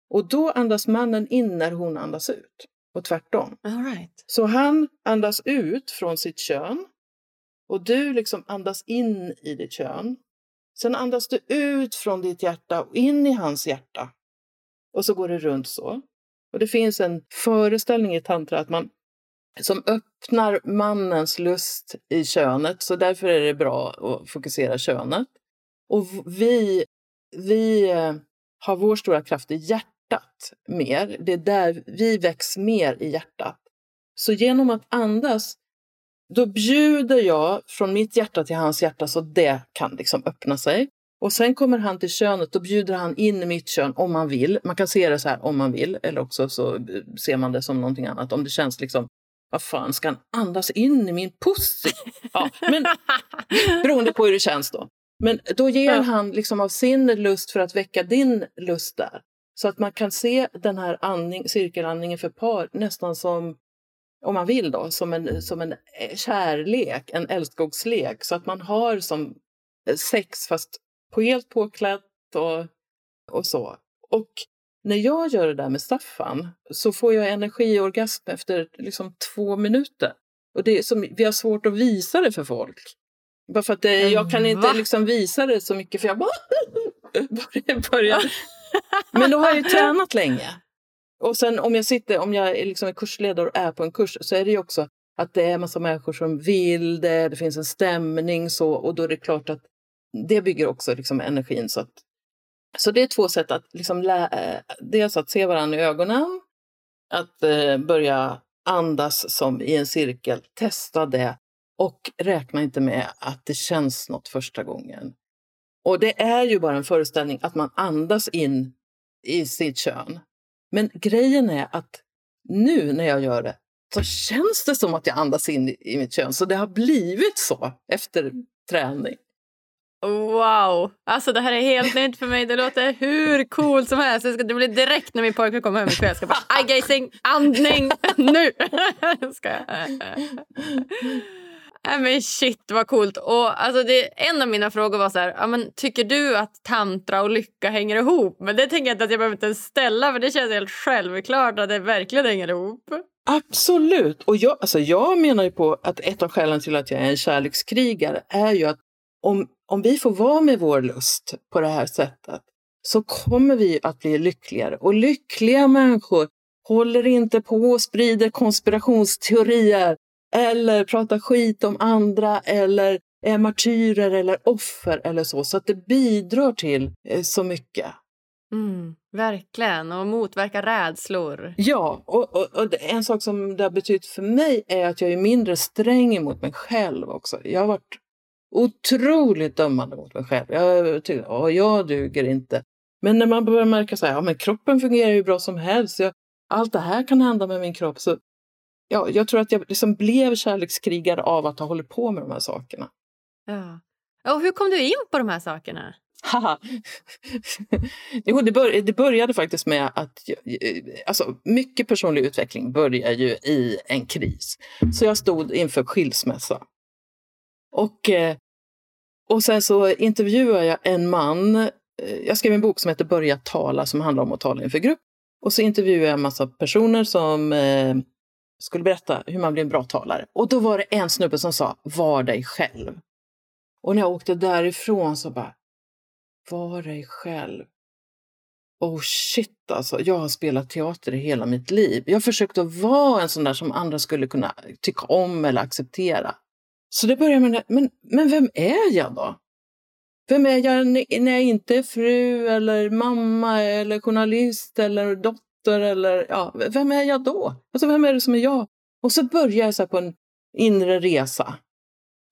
Och då andas mannen in när hon andas ut. och tvärtom. All right. Så han andas ut från sitt kön och du liksom andas in i ditt kön. Sen andas du ut från ditt hjärta och in i hans hjärta. Och så går det runt så. Och det finns en föreställning i tantra att man som öppnar mannens lust i könet, så därför är det bra att fokusera könet. Och vi, vi eh, har vår stora kraft i hjärtat mer. Det är där vi väcks mer i hjärtat. Så genom att andas, då bjuder jag från mitt hjärta till hans hjärta så det kan liksom öppna sig. Och sen kommer han till könet, då bjuder han in mitt kön om man vill. Man kan se det så här om man vill, eller också så eh, ser man det som någonting annat. Om det känns liksom, vad fan, ska han andas in i min pussy? Ja, men beroende på hur det känns då. Men då ger Ja. han liksom av sin lust för att väcka din lust där. Så att man kan se den här andning, cirkelandningen för par nästan som, om man vill då, som en, som en eh, kärlek, en älskogslek. Så att man har som eh, sex fast på helt påklätt och, och så. Och när jag gör det där med Staffan så får jag energiorgasm efter liksom två minuter. Och det är som, vi har svårt att visa det för folk. Bara för att det, jag kan inte Va? liksom visa det så mycket för jag bara börjar- börjar. Men då har jag ju tränat länge. Och sen om jag sitter, om jag är liksom en kursledare och är på en kurs så är det ju också att det är massa människor som vill det, det finns en stämning så och då är det klart att det bygger också liksom energin. Så, att, så det är två sätt att liksom lä, eh, dels att se varandra i ögonen, att eh, börja andas som i en cirkel, testa det och räkna inte med att det känns något första gången. Och det är ju bara en föreställning att man andas in i sitt kön. Men grejen är att nu när jag gör det så känns det som att jag andas in i mitt kön. Så det har blivit så efter träning. Wow! Alltså det här är helt nytt för mig. Det låter hur coolt som helst. Jag ska, det blir direkt när min pojke kommer hem ikväll. Jag ska bara eye-gazing, andning, nu! ska jag. Äh, men shit vad coolt. Och alltså det, en av mina frågor var så här, ja, men, tycker du att tantra och lycka hänger ihop? Men det tänker jag inte att jag behöver inte ens ställa för det känns helt självklart att det verkligen hänger ihop. Absolut! Och jag, alltså jag menar ju på att ett av skälen till att jag är en kärlekskrigare är ju att om, om vi får vara med vår lust på det här sättet så kommer vi att bli lyckligare. Och lyckliga människor håller inte på och sprider konspirationsteorier eller pratar skit om andra eller är martyrer eller offer eller så. Så att det bidrar till eh, så mycket. Mm, verkligen. Och motverka rädslor. Ja, och, och, och en sak som det har betytt för mig är att jag är mindre sträng emot mig själv också. Jag har varit otroligt dömande mot mig själv. Jag tycker att jag duger inte. Men när man börjar märka så här, ja men kroppen fungerar ju bra som helst. Jag, allt det här kan hända med min kropp. Så ja, jag tror att jag liksom blev kärlekskrigare av att ha hållit på med de här sakerna. Ja. Och hur kom du in på de här sakerna? Haha. jo, det, bör, det började faktiskt med att... jag- Alltså, mycket personlig utveckling börjar ju i en kris. Så jag stod inför skilsmässa. Och, eh, och sen så intervjuade jag en man. Eh, jag skrev en bok som heter Börja tala som handlar om att tala inför grupp. Och så intervjuade jag en massa personer som eh, skulle berätta hur man blir en bra talare. Och då var det en snubbe som sa, var dig själv. Och när jag åkte därifrån så bara, var dig själv. Oh shit alltså, jag har spelat teater i hela mitt liv. Jag försökte att vara en sån där som andra skulle kunna tycka om eller acceptera. Så det började med, men, men vem är jag då? Vem är jag när jag inte är fru eller mamma eller journalist eller dotter eller ja, vem är jag då? Alltså vem är det som är jag? Och så började jag så här på en inre resa.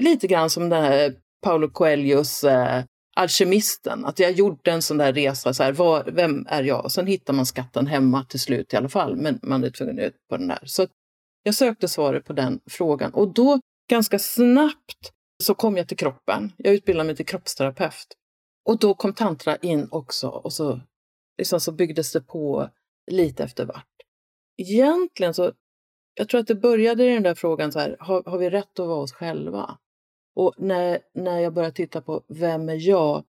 Lite grann som den här Paolo Coelhos eh, Alkemisten. Att jag gjorde en sån där resa, så här, var, vem är jag? Och sen hittar man skatten hemma till slut i alla fall, men man är tvungen ut på den där. Så jag sökte svaret på den frågan och då ganska snabbt så kom jag till kroppen. Jag utbildade mig till kroppsterapeut. Och då kom tantra in också och så, liksom så byggdes det på lite efter vart. Egentligen så, jag tror att det började i den där frågan så här, har, har vi rätt att vara oss själva? Och när, när jag börjar titta på vem är jag,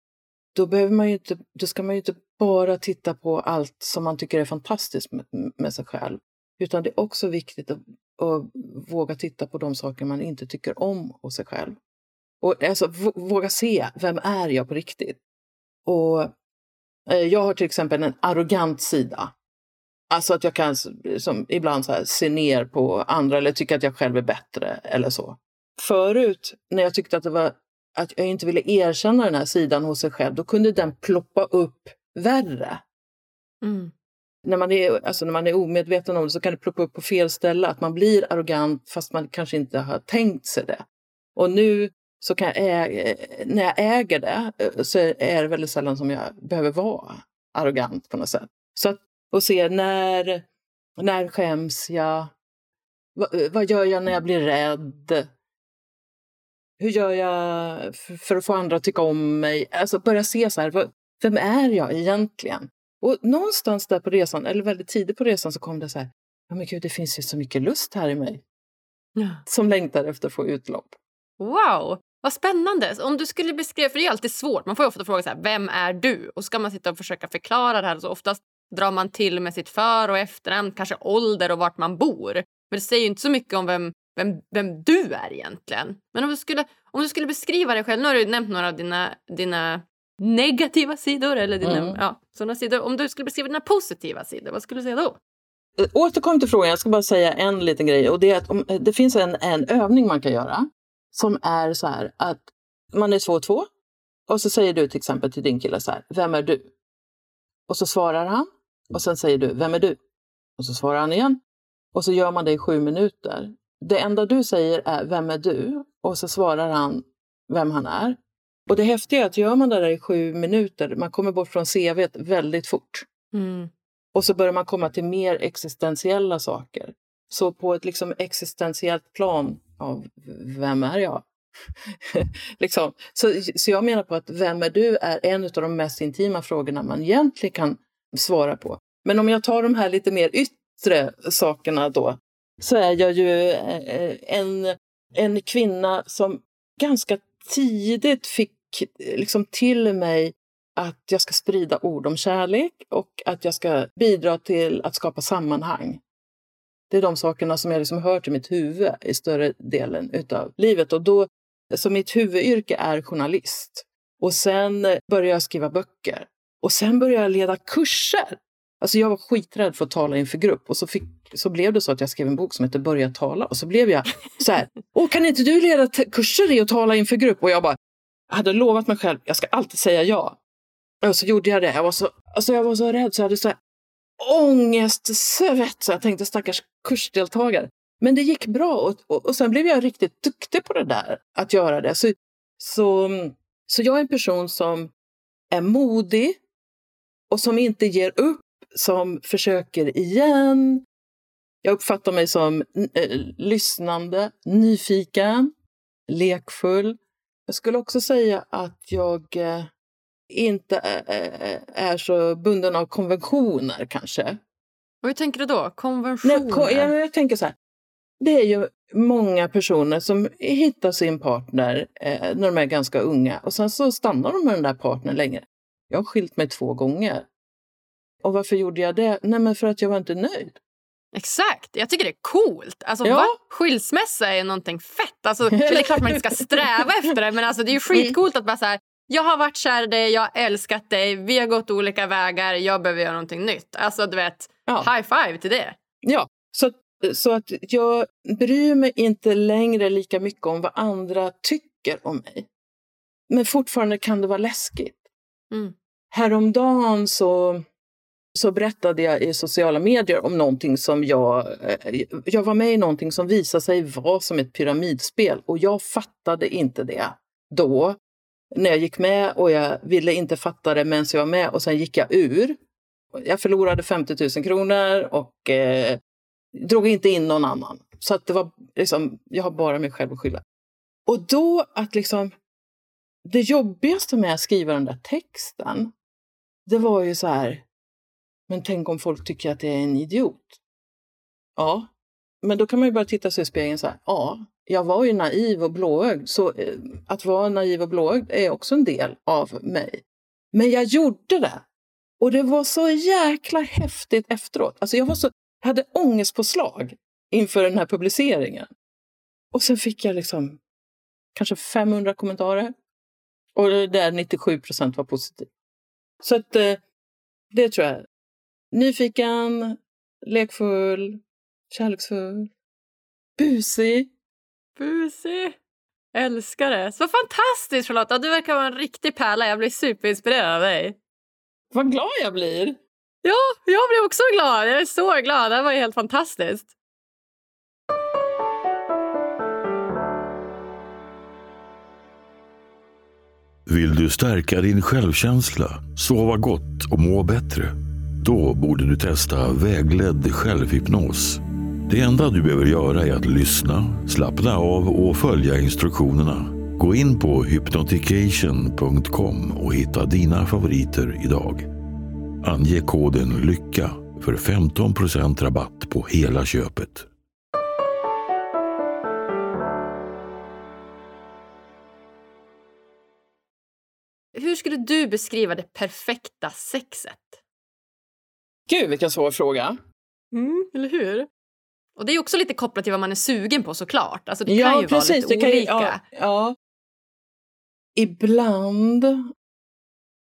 då, behöver man ju inte, då ska man ju inte bara titta på allt som man tycker är fantastiskt med, med sig själv. Utan det är också viktigt att, och våga titta på de saker man inte tycker om hos sig själv. Och alltså, våga se, vem är jag på riktigt? Och eh, jag har till exempel en arrogant sida. Alltså att jag kan som, ibland så här, se ner på andra eller tycka att jag själv är bättre eller så. Förut, när jag tyckte att, det var, att jag inte ville erkänna den här sidan hos sig själv, då kunde den ploppa upp värre. Mm. När, man är, alltså när man är omedveten om det så kan det ploppa upp på fel ställe, att man blir arrogant fast man kanske inte har tänkt sig det. Och nu så kan jag äga, när jag äger det eh, så är det väldigt sällan som jag behöver vara arrogant på något sätt. Så att, och se när, när skäms jag? Vad, eh, vad gör jag när jag blir rädd? Hur gör jag för att få andra att tycka om mig? Alltså börja se så här, vem är jag egentligen? Och någonstans där på resan, eller väldigt tidigt på resan, så kom det så här, ja men gud, det finns ju så mycket lust här i mig. Ja. Som längtar efter att få utlopp. Wow! Vad spännande! Om du skulle beskriva, för det är alltid svårt, man får ofta fråga så här, vem är du? Och ska man sitta och försöka förklara det här så oftast drar man till med sitt för och efternamn, kanske ålder och vart man bor. Men det säger ju inte så mycket om vem, vem, vem du är egentligen. Men om du, skulle, om du skulle beskriva dig själv, nu har du nämnt några av dina, dina negativa sidor eller dina, mm. ja, sådana sidor. Om du skulle beskriva dina positiva sidor, vad skulle du säga då? Eh, återkom till frågan, jag ska bara säga en liten grej. Och det, är att om, det finns en, en övning man kan göra som är så här att man är två och två och så säger du till exempel till din kille så här, vem är du? Och så svarar han och sen säger du, vem är du? Och så svarar han igen. Och så gör man det i sju minuter. Det enda du säger är, vem är du? Och så svarar han vem han är. Och det häftiga är att gör man det där i sju minuter, man kommer bort från CV väldigt fort. Mm. Och så börjar man komma till mer existentiella saker. Så på ett liksom existentiellt plan av vem är jag? liksom. så, så jag menar på att vem är du är en av de mest intima frågorna man egentligen kan svara på. Men om jag tar de här lite mer yttre sakerna då, så är jag ju eh, en, en kvinna som ganska tidigt fick eh, liksom till mig att jag ska sprida ord om kärlek och att jag ska bidra till att skapa sammanhang. Det är de sakerna som jag liksom hör till mitt huvud i större delen av livet. Och då, så mitt huvudyrke är journalist. Och sen eh, började jag skriva böcker. Och sen började jag leda kurser. Alltså jag var skiträdd för att tala inför grupp och så, fick, så blev det så att jag skrev en bok som heter Börja tala och så blev jag så här, Åh, kan inte du leda kurser i att tala inför grupp? Och jag bara, jag hade lovat mig själv, jag ska alltid säga ja. Och så gjorde jag det. Jag var så, alltså jag var så rädd så jag hade så här ångestsvett. Så jag tänkte stackars kursdeltagare. Men det gick bra och, och, och sen blev jag riktigt duktig på det där, att göra det. Så, så, så jag är en person som är modig och som inte ger upp, som försöker igen. Jag uppfattar mig som äh, lyssnande, nyfiken, lekfull. Jag skulle också säga att jag äh, inte är, är så bunden av konventioner kanske. Och hur tänker du då? Konventioner? Nej, kon jag, jag tänker så här. Det är ju många personer som hittar sin partner eh, när de är ganska unga och sen så stannar de med den där partnern länge. Jag har skilt mig två gånger. Och varför gjorde jag det? Nej, men för att jag var inte nöjd. Exakt! Jag tycker det är coolt. Alltså, ja. va? Skilsmässa är någonting fett. Alltså, det är klart man inte ska sträva efter det men alltså, det är ju skitcoolt att bara så här, jag har varit kär i dig, jag har älskat dig, vi har gått olika vägar, jag behöver göra någonting nytt. Alltså du vet, ja. high five till det. Ja, så, så att jag bryr mig inte längre lika mycket om vad andra tycker om mig. Men fortfarande kan det vara läskigt. Mm. Häromdagen så, så berättade jag i sociala medier om någonting som jag... Eh, jag var med i någonting som visade sig vara som ett pyramidspel och jag fattade inte det då när jag gick med och jag ville inte fatta det medan jag var med och sen gick jag ur. Jag förlorade 50 000 kronor och eh, drog inte in någon annan. Så att det var liksom, jag har bara mig själv att skylla. Och då att liksom, det jobbigaste med att skriva den där texten, det var ju så här, men tänk om folk tycker att jag är en idiot. Ja, men då kan man ju bara titta sig i spegeln så här, ja, jag var ju naiv och blåögd, så eh, att vara naiv och blåögd är också en del av mig. Men jag gjorde det. Och det var så jäkla häftigt efteråt. Alltså jag, var så, Jag hade ångestpåslag inför den här publiceringen. Och sen fick jag liksom kanske 500 kommentarer. Och det där 97 procent var positivt. Så att eh, det tror jag. Nyfiken, lekfull, kärleksfull, busig. Busig. Älskar det. Så fantastiskt Charlotta! Du verkar vara en riktig pärla. Jag blir superinspirerad av dig. Vad glad jag blir! Ja, jag blir också glad. Jag är så glad. Det här var ju helt fantastiskt. Vill du stärka din självkänsla, sova gott och må bättre? Då borde du testa vägledd självhypnos. Det enda du behöver göra är att lyssna, slappna av och följa instruktionerna. Gå in på hypnotication.com och hitta dina favoriter idag. Ange koden LYCKA för 15% rabatt på hela köpet. Hur skulle du beskriva det perfekta sexet? Gud, vilken svår fråga. Mm, eller hur? Och Det är också lite kopplat till vad man är sugen på såklart. Alltså, det ja, kan ju precis. vara lite det kan olika. ju, ja, ja. Ibland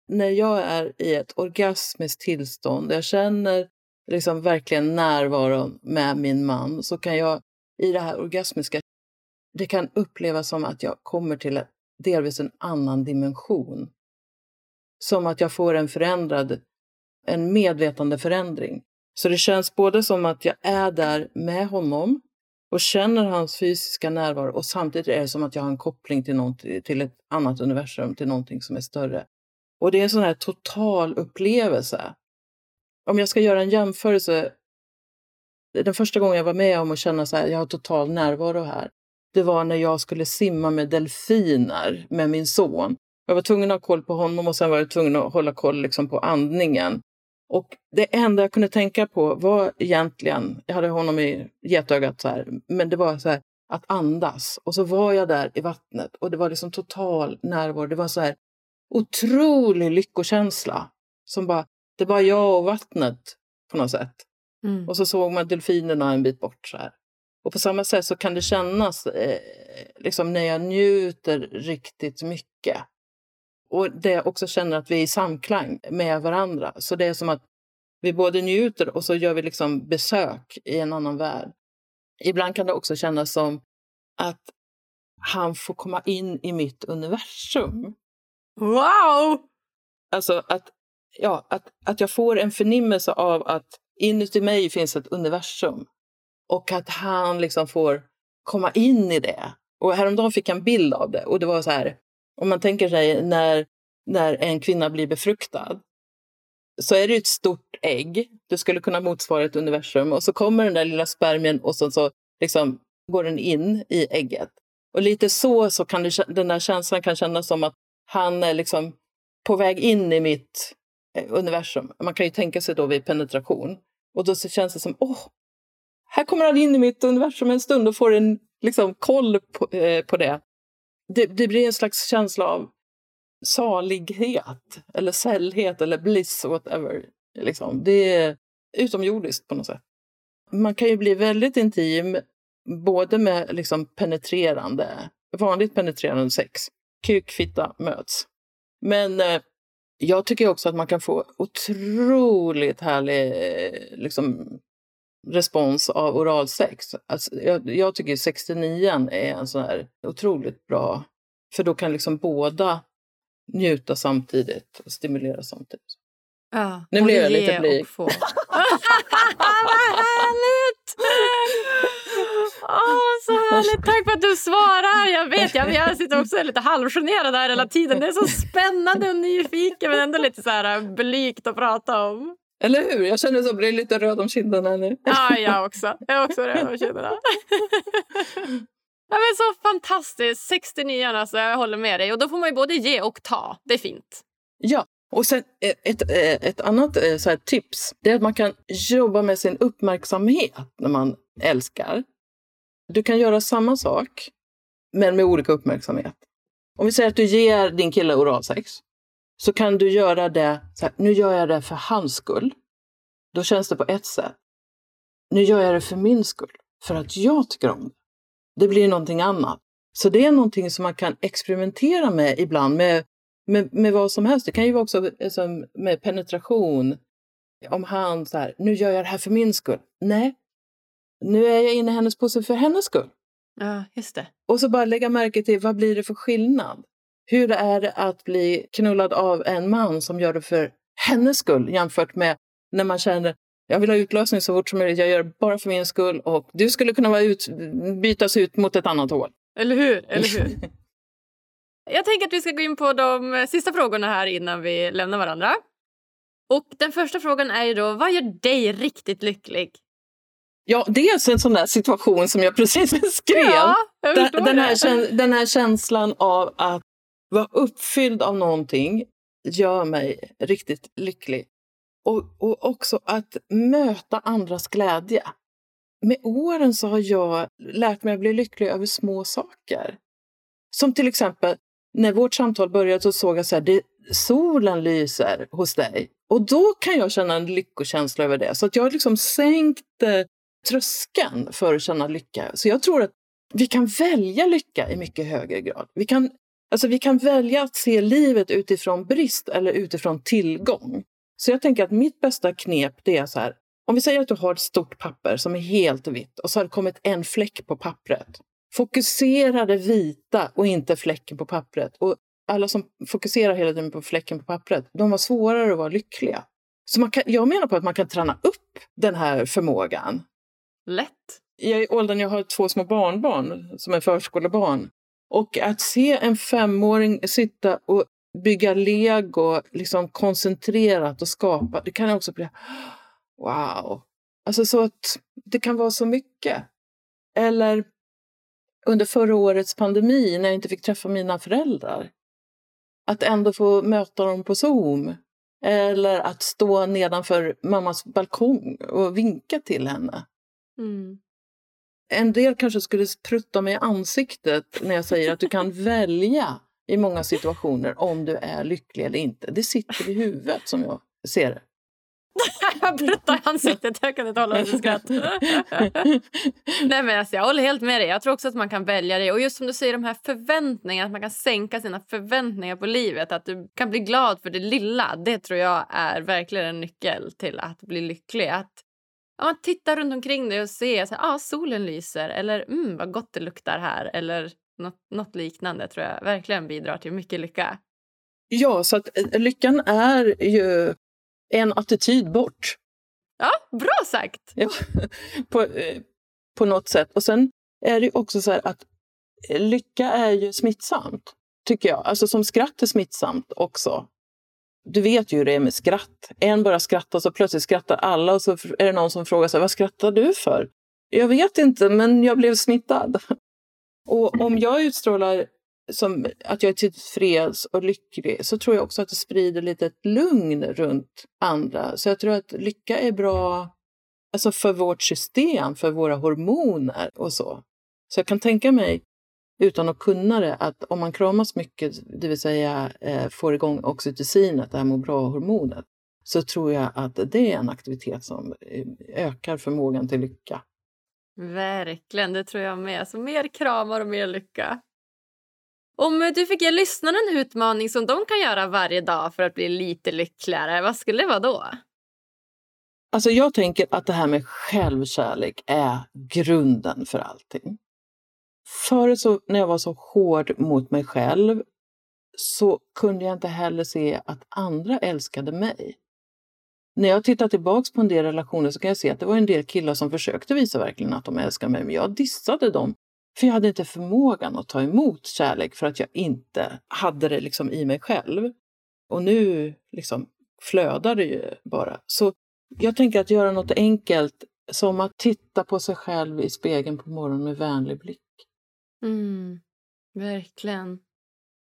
när jag är i ett orgasmiskt tillstånd, jag känner liksom verkligen närvaron med min man, så kan jag i det här orgasmiska, det kan upplevas som att jag kommer till delvis en annan dimension. Som att jag får en förändrad, en medvetande förändring. Så det känns både som att jag är där med honom och känner hans fysiska närvaro och samtidigt är det som att jag har en koppling till, till ett annat universum, till någonting som är större. Och det är en sån här total upplevelse. Om jag ska göra en jämförelse, den första gången jag var med om att känna så här, jag har total närvaro här, det var när jag skulle simma med delfiner med min son. Jag var tvungen att ha koll på honom och sen var jag tvungen att hålla koll liksom på andningen. Och det enda jag kunde tänka på var egentligen, jag hade honom i getögat så här, men det var så här att andas. Och så var jag där i vattnet och det var liksom total närvaro. Det var så här otrolig lyckokänsla. Som bara, det var jag och vattnet på något sätt. Mm. Och så såg man delfinerna en bit bort. så här. Och på samma sätt så kan det kännas eh, liksom när jag njuter riktigt mycket. Och det också känner att vi är i samklang med varandra. Så det är som att vi både njuter och så gör vi liksom besök i en annan värld. Ibland kan det också kännas som att han får komma in i mitt universum. Wow! Alltså att, ja, att, att jag får en förnimmelse av att inuti mig finns ett universum. Och att han liksom får komma in i det. Och häromdagen fick jag en bild av det. Och det var så här, om man tänker sig när, när en kvinna blir befruktad så är det ett stort ägg. Det skulle kunna motsvara ett universum. Och så kommer den där lilla spermien och så, så liksom går den in i ägget. Och lite så, så kan det, den där känslan kan kännas som att han är liksom på väg in i mitt eh, universum. Man kan ju tänka sig då vid penetration. Och då så känns det som, åh, här kommer han in i mitt universum en stund och får en liksom, koll på, eh, på det det. det. blir en slags känsla av salighet eller sällhet eller bliss, whatever. Liksom. Det är utomjordiskt på något sätt. Man kan ju bli väldigt intim både med liksom penetrerande, vanligt penetrerande sex. Kuk, fitta möts. Men eh, jag tycker också att man kan få otroligt härlig eh, liksom, respons av oralsex. Alltså, jag, jag tycker 69 är en sån här otroligt bra, för då kan liksom båda njuta samtidigt och stimulera samtidigt. Ja, nu blev jag lite blyg. Vad härligt! Åh, så härligt! Tack för att du svarar. Jag vet, jag, jag sitter också lite halvgenerad här hela tiden. Det är så spännande och nyfiken men ändå lite så här blygt att prata om. Eller hur? Jag känner så blir lite röd om kinderna nu. Ja, jag också. Jag är också röd om kinderna. Ja, men så fantastiskt! 69 alltså, jag håller med dig. Och Då får man ju både ge och ta. Det är fint. Ja, och sen ett, ett, ett annat eh, så här, tips det är att man kan jobba med sin uppmärksamhet när man älskar. Du kan göra samma sak, men med olika uppmärksamhet. Om vi säger att du ger din kille oralsex, så kan du göra det så här, nu gör jag det för hans skull. Då känns det på ett sätt. nu gör jag det för min skull, för att jag tycker om det. Det blir någonting annat. Så det är någonting som man kan experimentera med ibland, med, med, med vad som helst. Det kan ju vara också alltså, med penetration. Om han så här, nu gör jag det här för min skull. Nej, nu är jag inne i hennes pussel för hennes skull. Ja, just det. Och så bara lägga märke till vad blir det för skillnad? Hur är det att bli knullad av en man som gör det för hennes skull jämfört med när man känner jag vill ha utlösning så fort som möjligt, jag gör det bara för min skull och du skulle kunna vara ut, bytas ut mot ett annat hål. Eller hur? Eller hur? jag tänker att vi ska gå in på de sista frågorna här innan vi lämnar varandra. Och den första frågan är ju då, vad gör dig riktigt lycklig? Ja, dels en sån där situation som jag precis beskrev. Ja, den, den, här, den här känslan av att vara uppfylld av någonting gör mig riktigt lycklig. Och, och också att möta andras glädje. Med åren så har jag lärt mig att bli lycklig över små saker. Som till exempel när vårt samtal började så såg jag så här, solen lyser hos dig. Och då kan jag känna en lyckokänsla över det. Så att jag har liksom sänkt eh, tröskeln för att känna lycka. Så jag tror att vi kan välja lycka i mycket högre grad. Vi kan, alltså vi kan välja att se livet utifrån brist eller utifrån tillgång. Så jag tänker att mitt bästa knep det är så här. Om vi säger att du har ett stort papper som är helt vitt och så har det kommit en fläck på pappret. Fokusera det vita och inte fläcken på pappret. Och alla som fokuserar hela tiden på fläcken på pappret, de har svårare att vara lyckliga. Så man kan, jag menar på att man kan träna upp den här förmågan. Lätt. I åldern jag har två små barnbarn som är förskolebarn. Och att se en femåring sitta och bygga lego liksom koncentrerat och skapa, det kan också bli wow. Alltså så att det kan vara så mycket. Eller under förra årets pandemi när jag inte fick träffa mina föräldrar. Att ändå få möta dem på Zoom. Eller att stå nedanför mammas balkong och vinka till henne. Mm. En del kanske skulle prutta mig i ansiktet när jag säger att du kan välja i många situationer om du är lycklig eller inte. Det sitter i huvudet som jag ser det. jag pruttar i ansiktet, jag kan inte hålla mig skratt. Nej, men alltså, jag håller helt med dig. Jag tror också att man kan välja det. Och just som du säger, de här förväntningarna, att man kan sänka sina förväntningar på livet. Att du kan bli glad för det lilla. Det tror jag är verkligen en nyckel till att bli lycklig. Att ja, man tittar runt omkring dig och ser att ah, solen lyser eller mm, vad gott det luktar här. Eller något, något liknande tror jag verkligen bidrar till mycket lycka. Ja, så att eh, lyckan är ju en attityd bort. Ja, bra sagt! Ja, på, eh, på något sätt. Och sen är det också så här att eh, lycka är ju smittsamt, tycker jag. Alltså som skratt är smittsamt också. Du vet ju hur det är med skratt. En bara skrattar så plötsligt skrattar alla och så är det någon som frågar sig vad skrattar du för? Jag vet inte, men jag blev smittad. Och om jag utstrålar som att jag är tillfreds och lycklig så tror jag också att det sprider lite ett lugn runt andra. Så jag tror att lycka är bra alltså för vårt system, för våra hormoner och så. Så jag kan tänka mig, utan att kunna det, att om man kramas mycket, det vill säga eh, får igång oxytocinet, det här må bra-hormonet, så tror jag att det är en aktivitet som eh, ökar förmågan till lycka. Verkligen, det tror jag med. Så mer kramar och mer lycka. Om du fick ge lyssnarna en utmaning som de kan göra varje dag för att bli lite lyckligare, vad skulle det vara då? Alltså jag tänker att det här med självkärlek är grunden för allting. Förut så, när jag var så hård mot mig själv så kunde jag inte heller se att andra älskade mig. När jag tittar tillbaks på en del relationer så kan jag se att det var en del killar som försökte visa verkligen att de älskade mig, men jag dissade dem för jag hade inte förmågan att ta emot kärlek för att jag inte hade det liksom i mig själv. Och nu liksom flödar det ju bara. Så jag tänker att göra något enkelt som att titta på sig själv i spegeln på morgonen med vänlig blick. Mm, verkligen.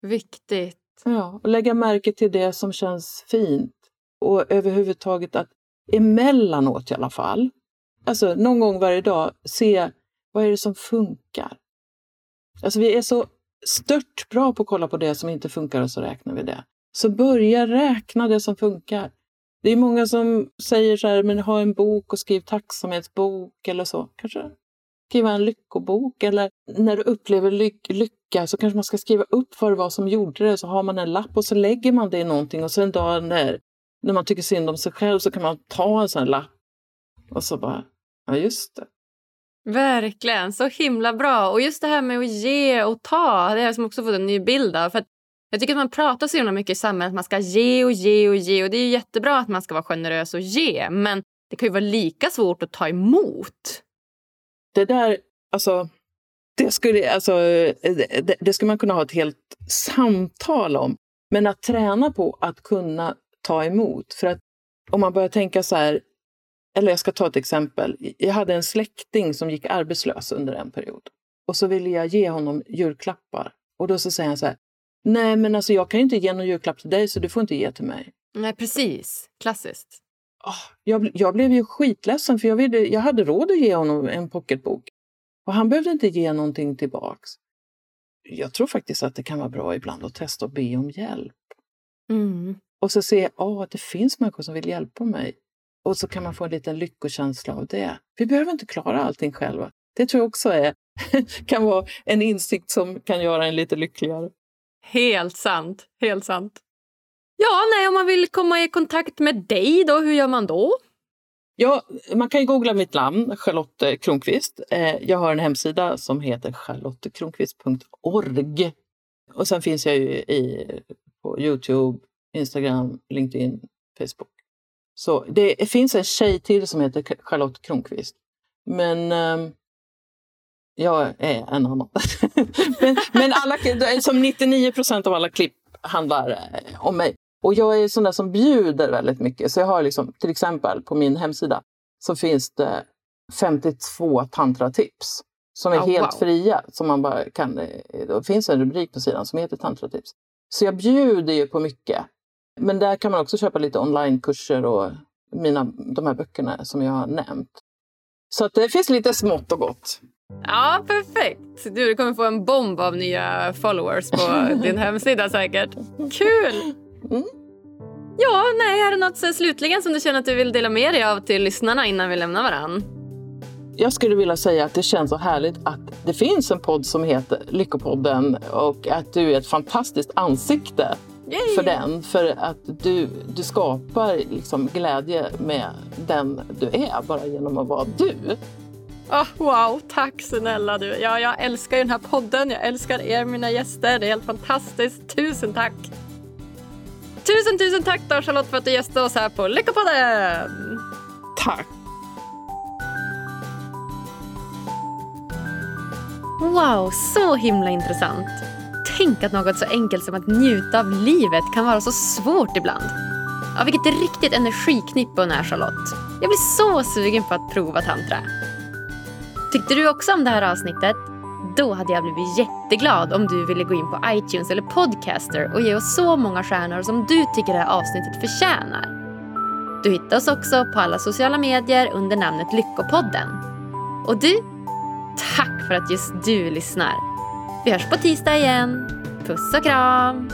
Viktigt. Ja, och lägga märke till det som känns fint. Och överhuvudtaget att emellanåt i alla fall, alltså någon gång varje dag, se vad är det som funkar? Alltså vi är så stört bra på att kolla på det som inte funkar och så räknar vi det. Så börja räkna det som funkar. Det är många som säger så här, men ha en bok och skriv tacksamhetsbok eller så. Kanske skriva en lyckobok eller när du upplever lyck lycka så kanske man ska skriva upp vad det var som gjorde det. Så har man en lapp och så lägger man det i någonting och så en dag när, när man tycker synd om sig själv så kan man ta en sån här lapp och så bara, ja just det. Verkligen, så himla bra. Och just det här med att ge och ta, det har jag också fått en ny bild av. För att jag tycker att man pratar så himla mycket i samhället att man ska ge och ge och ge. Och det är jättebra att man ska vara generös och ge. Men det kan ju vara lika svårt att ta emot. Det där, alltså, det skulle, alltså, det, det skulle man kunna ha ett helt samtal om. Men att träna på att kunna ta emot. För att om man börjar tänka så här, eller jag ska ta ett exempel. Jag hade en släkting som gick arbetslös under en period. Och så ville jag ge honom julklappar. Och då så säger han så här, nej men alltså jag kan inte ge någon julklapp till dig så du får inte ge till mig. Nej precis, klassiskt. Oh, jag, jag blev ju skitledsen för jag, ville, jag hade råd att ge honom en pocketbok. Och han behövde inte ge någonting tillbaks. Jag tror faktiskt att det kan vara bra ibland att testa att be om hjälp. Mm. Och så se att oh, det finns människor som vill hjälpa mig. Och så kan man få en liten lyckokänsla av det. Vi behöver inte klara allting själva. Det tror jag också är, kan vara en insikt som kan göra en lite lyckligare. Helt sant. Helt sant. Ja, nej, om man vill komma i kontakt med dig, då, hur gör man då? Ja, man kan ju googla mitt namn, Charlotte Kronqvist. Eh, jag har en hemsida som heter charlottekronqvist.org. Och sen finns jag ju i, på Youtube, Instagram, LinkedIn, Facebook. Så det finns en tjej till som heter Charlotte Kronqvist. Men ehm, jag är en annan. men, men alla, som 99 procent av alla klipp handlar eh, om mig. Och jag är sån där som bjuder väldigt mycket. Så jag har liksom, till exempel på min hemsida så finns det 52 tantratips som är oh, helt wow. fria. Som man bara kan, eh, det finns en rubrik på sidan som heter tantratips. Så jag bjuder ju på mycket. Men där kan man också köpa lite onlinekurser och mina, de här böckerna som jag har nämnt. Så att det finns lite smått och gott. Ja, perfekt. Du, du kommer få en bomb av nya followers på din hemsida säkert. Kul! Mm. Ja, nej, är det något så slutligen som du känner att du vill dela med dig av till lyssnarna innan vi lämnar varann? Jag skulle vilja säga att det känns så härligt att det finns en podd som heter Lyckopodden och att du är ett fantastiskt ansikte Yay! för den. För att du, du skapar liksom glädje med den du är bara genom att vara du. Oh, wow, tack snälla du. Ja, jag älskar den här podden. Jag älskar er, mina gäster. Det är helt fantastiskt. Tusen tack. Tusen, tusen tack då Charlotte för att du gästade oss här på Lyckopodden. Tack. Wow, så himla intressant. Tänk att något så enkelt som att njuta av livet kan vara så svårt ibland. Ja, vilket riktigt energiknippe hon är Charlotte. Jag blir så sugen på att prova tantra. Tyckte du också om det här avsnittet? Då hade jag blivit jätteglad om du ville gå in på iTunes eller Podcaster och ge oss så många stjärnor som du tycker det här avsnittet förtjänar. Du hittar oss också på alla sociala medier under namnet Lyckopodden. Och du, tack för att just du lyssnar. Vi hörs på tisdag igen. Puss och kram!